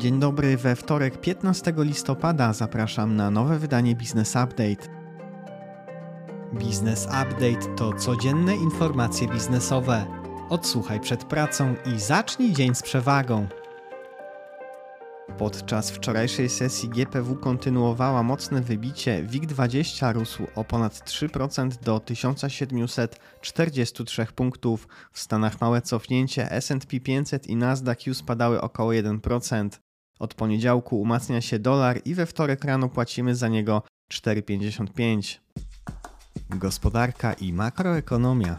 Dzień dobry, we wtorek 15 listopada zapraszam na nowe wydanie Business Update. Business Update to codzienne informacje biznesowe. Odsłuchaj przed pracą i zacznij dzień z przewagą. Podczas wczorajszej sesji GPW kontynuowała mocne wybicie. WIG20 rósł o ponad 3% do 1743 punktów. W Stanach małe cofnięcie S&P 500 i Nasdaq spadały około 1%. Od poniedziałku umacnia się dolar i we wtorek rano płacimy za niego 4,55. Gospodarka i makroekonomia.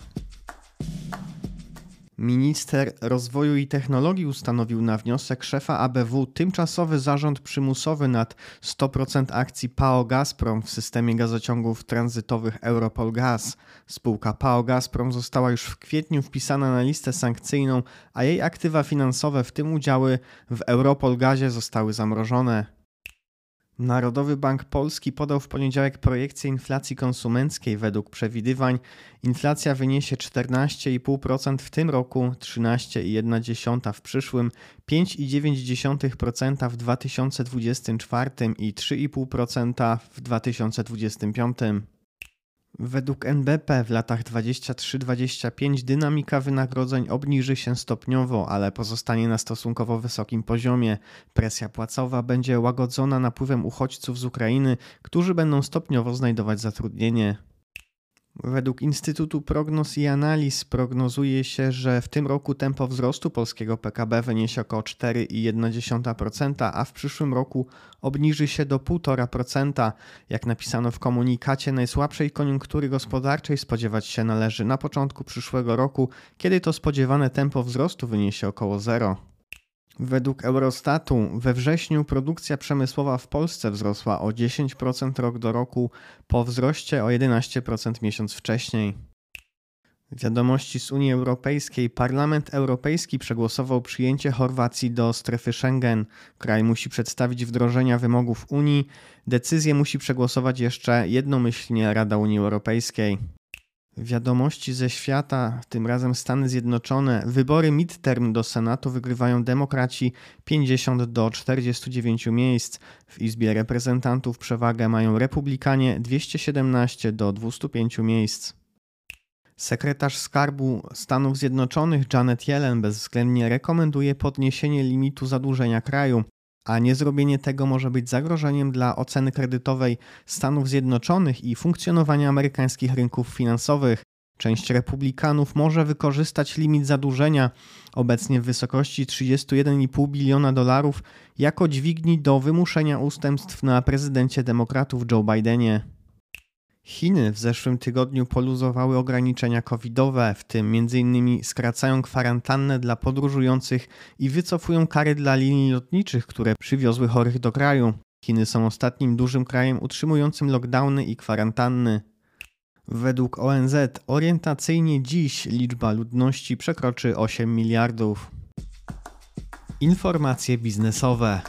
Minister Rozwoju i Technologii ustanowił na wniosek szefa ABW tymczasowy zarząd przymusowy nad 100% akcji PAO Gazprom w systemie gazociągów tranzytowych Europol Gaz. Spółka PAO Gazprom została już w kwietniu wpisana na listę sankcyjną, a jej aktywa finansowe, w tym udziały w Europol Gazie, zostały zamrożone. Narodowy Bank Polski podał w poniedziałek projekcję inflacji konsumenckiej. Według przewidywań inflacja wyniesie 14,5% w tym roku, 13,1% w przyszłym, 5,9% w 2024 i 3,5% w 2025. Według NBP w latach 23-25 dynamika wynagrodzeń obniży się stopniowo, ale pozostanie na stosunkowo wysokim poziomie. Presja płacowa będzie łagodzona napływem uchodźców z Ukrainy, którzy będą stopniowo znajdować zatrudnienie. Według Instytutu Prognoz i Analiz prognozuje się, że w tym roku tempo wzrostu polskiego PKB wyniesie około 4,1%, a w przyszłym roku obniży się do 1,5%. Jak napisano w komunikacie, najsłabszej koniunktury gospodarczej spodziewać się należy na początku przyszłego roku, kiedy to spodziewane tempo wzrostu wyniesie około 0. Według Eurostatu we wrześniu produkcja przemysłowa w Polsce wzrosła o 10% rok do roku, po wzroście o 11% miesiąc wcześniej. Wiadomości z Unii Europejskiej. Parlament Europejski przegłosował przyjęcie Chorwacji do strefy Schengen. Kraj musi przedstawić wdrożenia wymogów Unii. Decyzję musi przegłosować jeszcze jednomyślnie Rada Unii Europejskiej. Wiadomości ze świata, tym razem Stany Zjednoczone. Wybory midterm do Senatu wygrywają demokraci 50 do 49 miejsc. W Izbie Reprezentantów przewagę mają republikanie 217 do 205 miejsc. Sekretarz Skarbu Stanów Zjednoczonych Janet Yellen bezwzględnie rekomenduje podniesienie limitu zadłużenia kraju a niezrobienie tego może być zagrożeniem dla oceny kredytowej Stanów Zjednoczonych i funkcjonowania amerykańskich rynków finansowych. Część republikanów może wykorzystać limit zadłużenia, obecnie w wysokości 31,5 biliona dolarów, jako dźwigni do wymuszenia ustępstw na prezydencie demokratów Joe Bidenie. Chiny w zeszłym tygodniu poluzowały ograniczenia covidowe, w tym m.in. skracają kwarantannę dla podróżujących i wycofują kary dla linii lotniczych, które przywiozły chorych do kraju. Chiny są ostatnim dużym krajem utrzymującym lockdowny i kwarantanny. Według ONZ orientacyjnie dziś liczba ludności przekroczy 8 miliardów. Informacje biznesowe.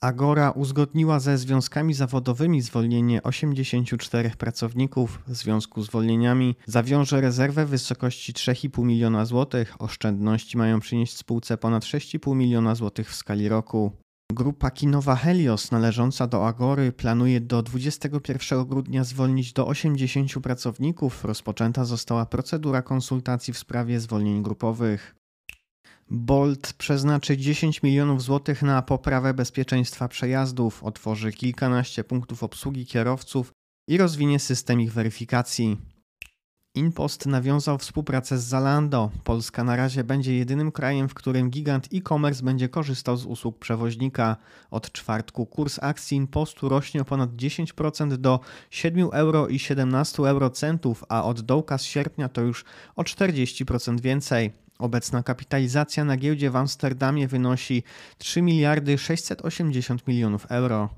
Agora uzgodniła ze związkami zawodowymi zwolnienie 84 pracowników. W związku z zwolnieniami zawiąże rezerwę w wysokości 3,5 miliona złotych. Oszczędności mają przynieść spółce ponad 6,5 miliona złotych w skali roku. Grupa kinowa Helios należąca do Agory planuje do 21 grudnia zwolnić do 80 pracowników. Rozpoczęta została procedura konsultacji w sprawie zwolnień grupowych. Bolt przeznaczy 10 milionów złotych na poprawę bezpieczeństwa przejazdów, otworzy kilkanaście punktów obsługi kierowców i rozwinie system ich weryfikacji. InPost nawiązał współpracę z Zalando. Polska na razie będzie jedynym krajem, w którym gigant e-commerce będzie korzystał z usług przewoźnika. Od czwartku kurs akcji InPostu rośnie o ponad 10% do 7 euro i 17 eurocentów, a od dołka z sierpnia to już o 40% więcej. Obecna kapitalizacja na giełdzie w Amsterdamie wynosi 3 miliardy 680 milionów euro.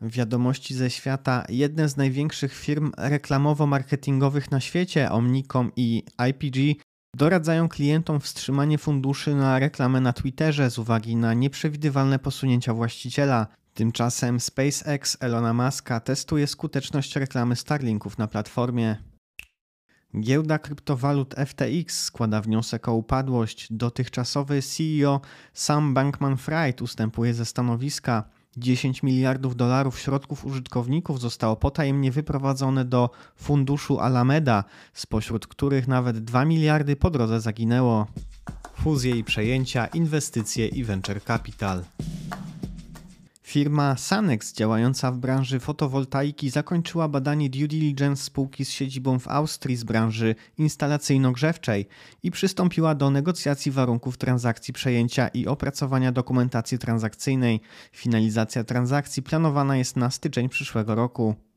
Wiadomości ze świata. Jedne z największych firm reklamowo-marketingowych na świecie, Omnicom i IPG, doradzają klientom wstrzymanie funduszy na reklamę na Twitterze z uwagi na nieprzewidywalne posunięcia właściciela. Tymczasem SpaceX Elona Muska testuje skuteczność reklamy Starlinków na platformie. Giełda kryptowalut FTX składa wniosek o upadłość. Dotychczasowy CEO Sam Bankman-Fried ustępuje ze stanowiska. 10 miliardów dolarów środków użytkowników zostało potajemnie wyprowadzone do funduszu Alameda, spośród których nawet 2 miliardy po drodze zaginęło. Fuzje i przejęcia, inwestycje i venture capital. Firma Sanex działająca w branży fotowoltaiki zakończyła badanie due diligence spółki z siedzibą w Austrii z branży instalacyjno-grzewczej i przystąpiła do negocjacji warunków transakcji przejęcia i opracowania dokumentacji transakcyjnej. Finalizacja transakcji planowana jest na styczeń przyszłego roku.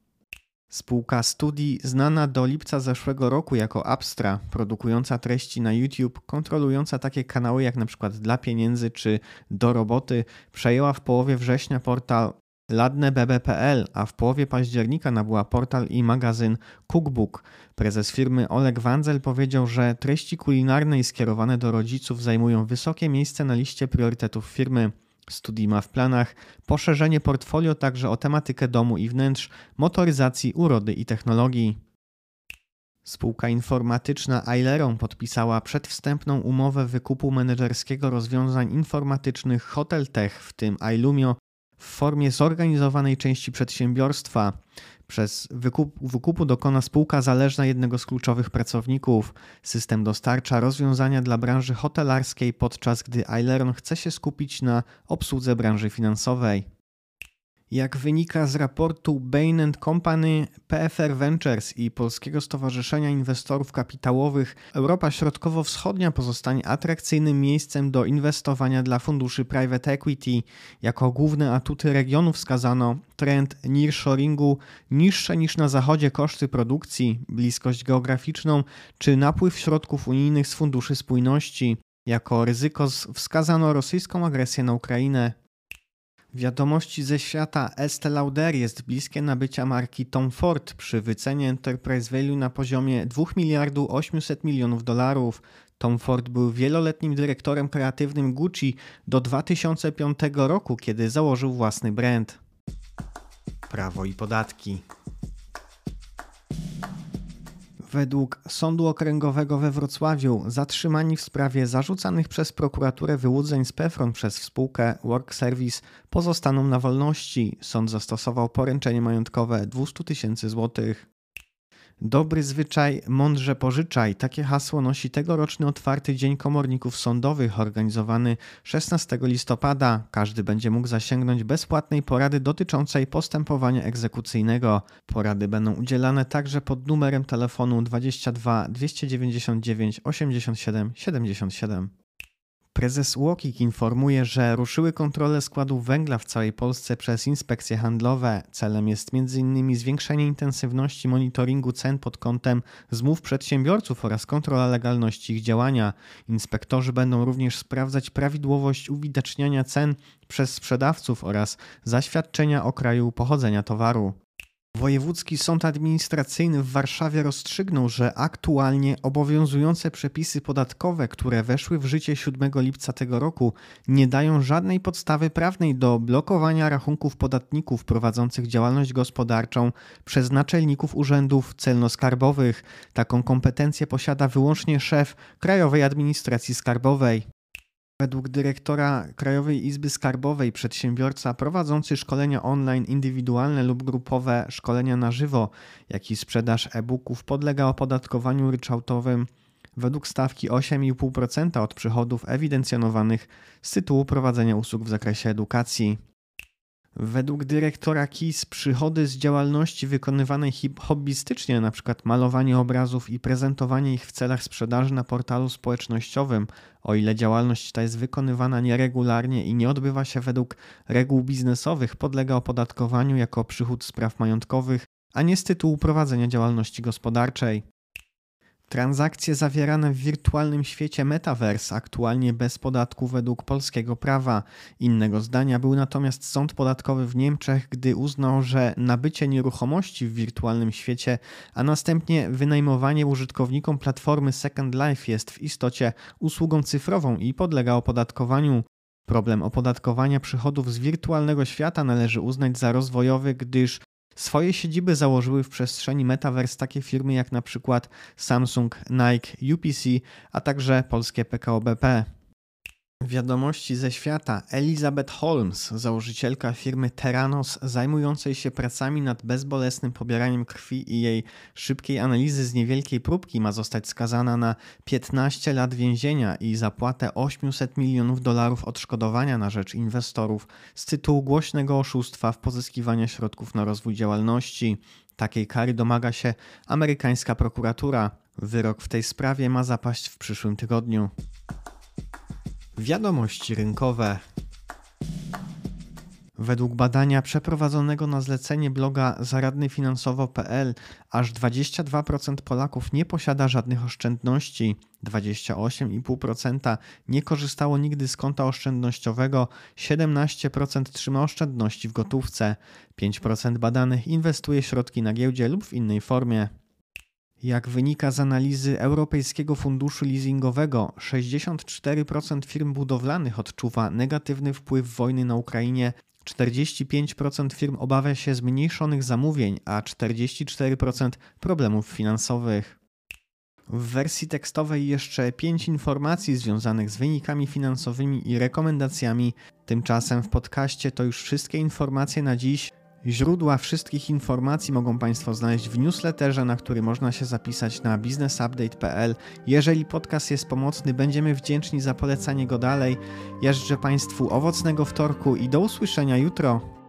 Spółka Studi, znana do lipca zeszłego roku jako Abstra, produkująca treści na YouTube, kontrolująca takie kanały jak np. Dla Pieniędzy czy Do Roboty, przejęła w połowie września portal ladnebb.pl, a w połowie października nabyła portal i magazyn Cookbook. Prezes firmy Oleg Wandzel powiedział, że treści kulinarne skierowane do rodziców zajmują wysokie miejsce na liście priorytetów firmy. Studi ma w planach poszerzenie portfolio także o tematykę domu i wnętrz, motoryzacji, urody i technologii. Spółka informatyczna Aileron podpisała przedwstępną umowę wykupu menedżerskiego rozwiązań informatycznych Hotel Tech, w tym Ailumio, w formie zorganizowanej części przedsiębiorstwa. Przez wykup, wykupu dokona spółka zależna jednego z kluczowych pracowników. System dostarcza rozwiązania dla branży hotelarskiej, podczas gdy Aileron chce się skupić na obsłudze branży finansowej. Jak wynika z raportu Bain Company, PFR Ventures i Polskiego Stowarzyszenia Inwestorów Kapitałowych, Europa Środkowo-Wschodnia pozostanie atrakcyjnym miejscem do inwestowania dla funduszy private equity. Jako główne atuty regionu wskazano trend nearshoringu, niższe niż na zachodzie koszty produkcji, bliskość geograficzną czy napływ środków unijnych z funduszy spójności. Jako ryzyko wskazano rosyjską agresję na Ukrainę. Wiadomości ze świata Estée Lauder jest bliskie nabycia marki Tom Ford przy wycenie Enterprise Value na poziomie 2 miliardów 800 milionów dolarów. Tom Ford był wieloletnim dyrektorem kreatywnym Gucci do 2005 roku, kiedy założył własny brand. Prawo i podatki. Według Sądu Okręgowego we Wrocławiu zatrzymani w sprawie zarzucanych przez prokuraturę wyłudzeń z PEFRON przez spółkę Work Service pozostaną na wolności. Sąd zastosował poręczenie majątkowe 200 tysięcy złotych. Dobry zwyczaj, mądrze pożyczaj. Takie hasło nosi tegoroczny otwarty Dzień Komorników Sądowych, organizowany 16 listopada. Każdy będzie mógł zasięgnąć bezpłatnej porady dotyczącej postępowania egzekucyjnego. Porady będą udzielane także pod numerem telefonu 22 299 87 77. Prezes Łokik informuje, że ruszyły kontrole składów węgla w całej Polsce przez inspekcje handlowe. Celem jest m.in. zwiększenie intensywności monitoringu cen pod kątem zmów przedsiębiorców oraz kontrola legalności ich działania. Inspektorzy będą również sprawdzać prawidłowość uwidaczniania cen przez sprzedawców oraz zaświadczenia o kraju pochodzenia towaru. Wojewódzki Sąd Administracyjny w Warszawie rozstrzygnął, że aktualnie obowiązujące przepisy podatkowe, które weszły w życie 7 lipca tego roku, nie dają żadnej podstawy prawnej do blokowania rachunków podatników prowadzących działalność gospodarczą przez naczelników urzędów celno-skarbowych. Taką kompetencję posiada wyłącznie szef Krajowej Administracji Skarbowej. Według dyrektora Krajowej Izby Skarbowej przedsiębiorca prowadzący szkolenia online indywidualne lub grupowe szkolenia na żywo, jak i sprzedaż e-booków podlega opodatkowaniu ryczałtowym według stawki 8,5% od przychodów ewidencjonowanych z tytułu prowadzenia usług w zakresie edukacji. Według dyrektora KIS przychody z działalności wykonywanej hobbystycznie, np. malowanie obrazów i prezentowanie ich w celach sprzedaży na portalu społecznościowym, o ile działalność ta jest wykonywana nieregularnie i nie odbywa się według reguł biznesowych, podlega opodatkowaniu jako przychód z praw majątkowych, a nie z tytułu prowadzenia działalności gospodarczej. Transakcje zawierane w wirtualnym świecie Metaverse aktualnie bez podatku według polskiego prawa. Innego zdania był natomiast sąd podatkowy w Niemczech, gdy uznał, że nabycie nieruchomości w wirtualnym świecie, a następnie wynajmowanie użytkownikom platformy Second Life jest w istocie usługą cyfrową i podlega opodatkowaniu. Problem opodatkowania przychodów z wirtualnego świata należy uznać za rozwojowy, gdyż Swoje siedziby założyły w przestrzeni metaverse takie firmy jak na przykład Samsung, Nike, UPC, a także polskie PKO BP. Wiadomości ze świata. Elizabeth Holmes, założycielka firmy Terranos, zajmującej się pracami nad bezbolesnym pobieraniem krwi i jej szybkiej analizy z niewielkiej próbki, ma zostać skazana na 15 lat więzienia i zapłatę 800 milionów dolarów odszkodowania na rzecz inwestorów z tytułu głośnego oszustwa w pozyskiwaniu środków na rozwój działalności. Takiej kary domaga się amerykańska prokuratura. Wyrok w tej sprawie ma zapaść w przyszłym tygodniu. Wiadomości rynkowe. Według badania przeprowadzonego na zlecenie bloga zaradnyfinansowo.pl aż 22% Polaków nie posiada żadnych oszczędności, 28,5% nie korzystało nigdy z konta oszczędnościowego, 17% trzyma oszczędności w gotówce, 5% badanych inwestuje środki na giełdzie lub w innej formie. Jak wynika z analizy Europejskiego Funduszu Leasingowego, 64% firm budowlanych odczuwa negatywny wpływ wojny na Ukrainie, 45% firm obawia się zmniejszonych zamówień, a 44% problemów finansowych. W wersji tekstowej jeszcze 5 informacji związanych z wynikami finansowymi i rekomendacjami. Tymczasem w podcaście to już wszystkie informacje na dziś. Źródła wszystkich informacji mogą Państwo znaleźć w newsletterze, na który można się zapisać na businessupdate.pl. Jeżeli podcast jest pomocny, będziemy wdzięczni za polecanie go dalej. Ja życzę Państwu owocnego wtorku i do usłyszenia jutro.